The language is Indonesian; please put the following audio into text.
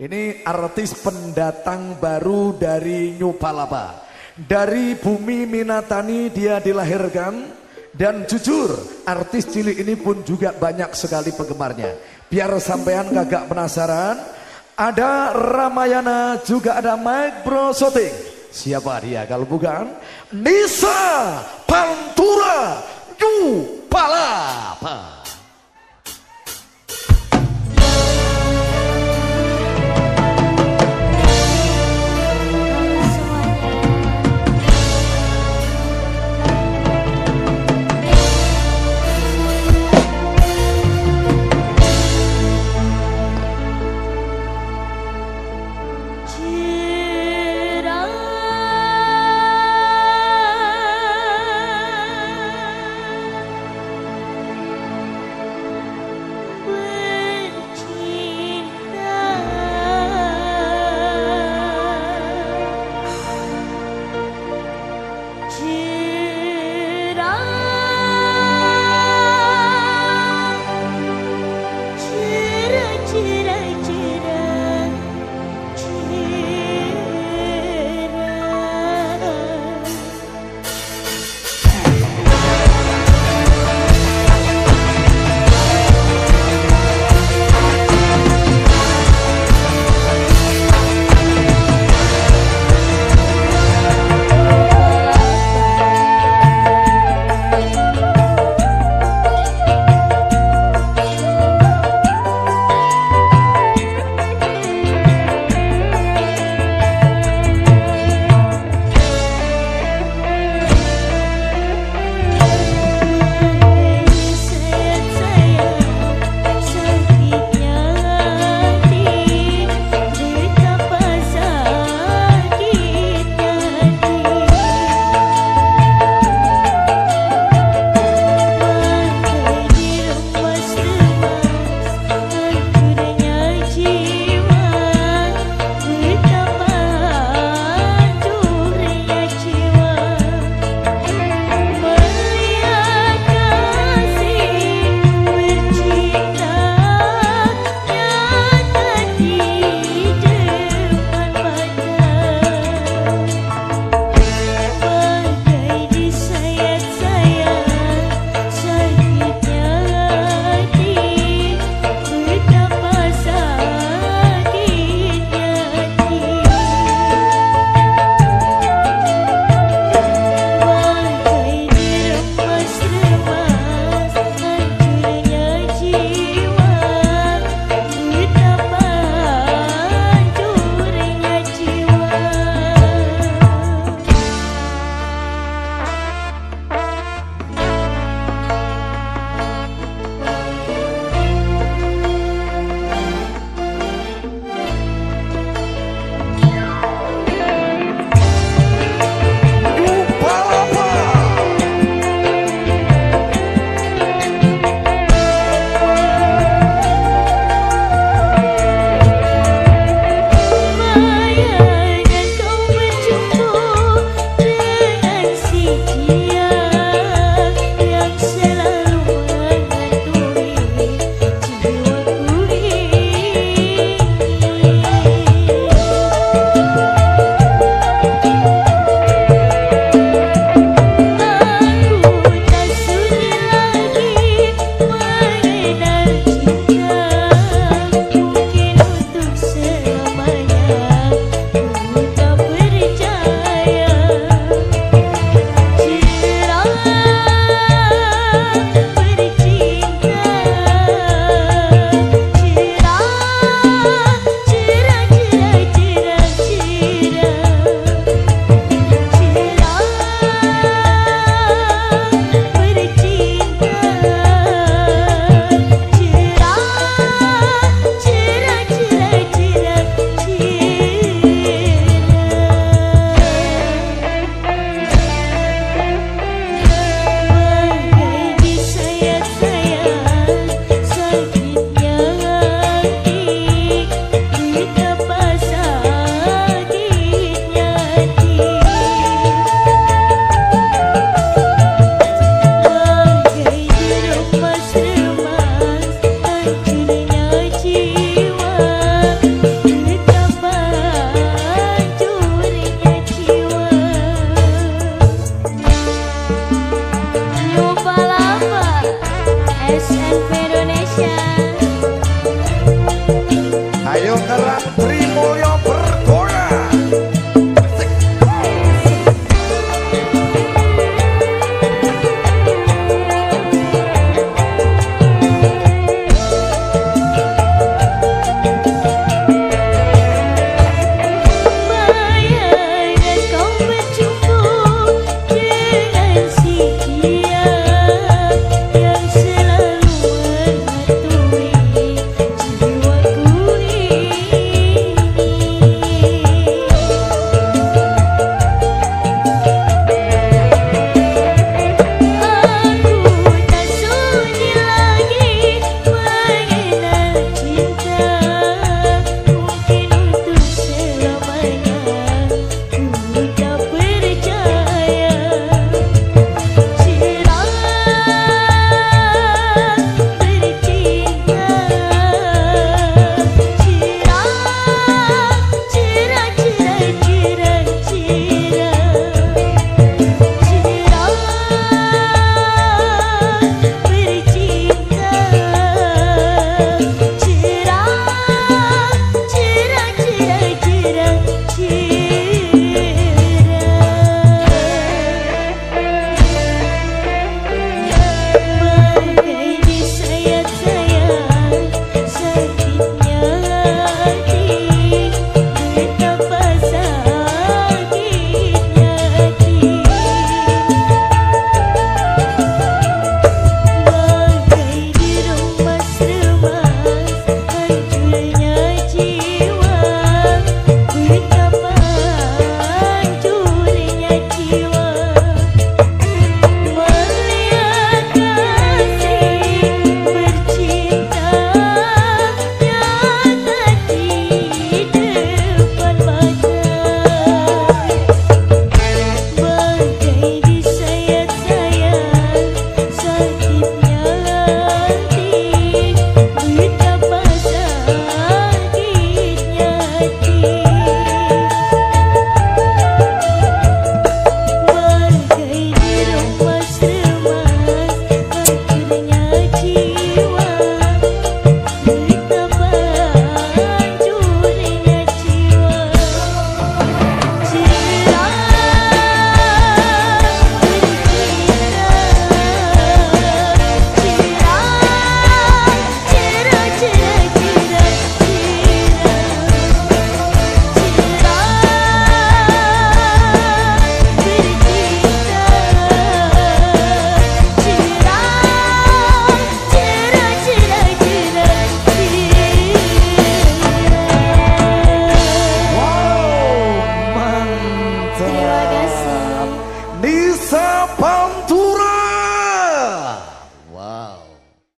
Ini artis pendatang baru dari New Palapa. Dari bumi Minatani dia dilahirkan dan jujur artis cilik ini pun juga banyak sekali penggemarnya. Biar sampean kagak penasaran, ada Ramayana juga ada Mike Bro Soting. Siapa dia kalau bukan Nisa Pantura New Palapa.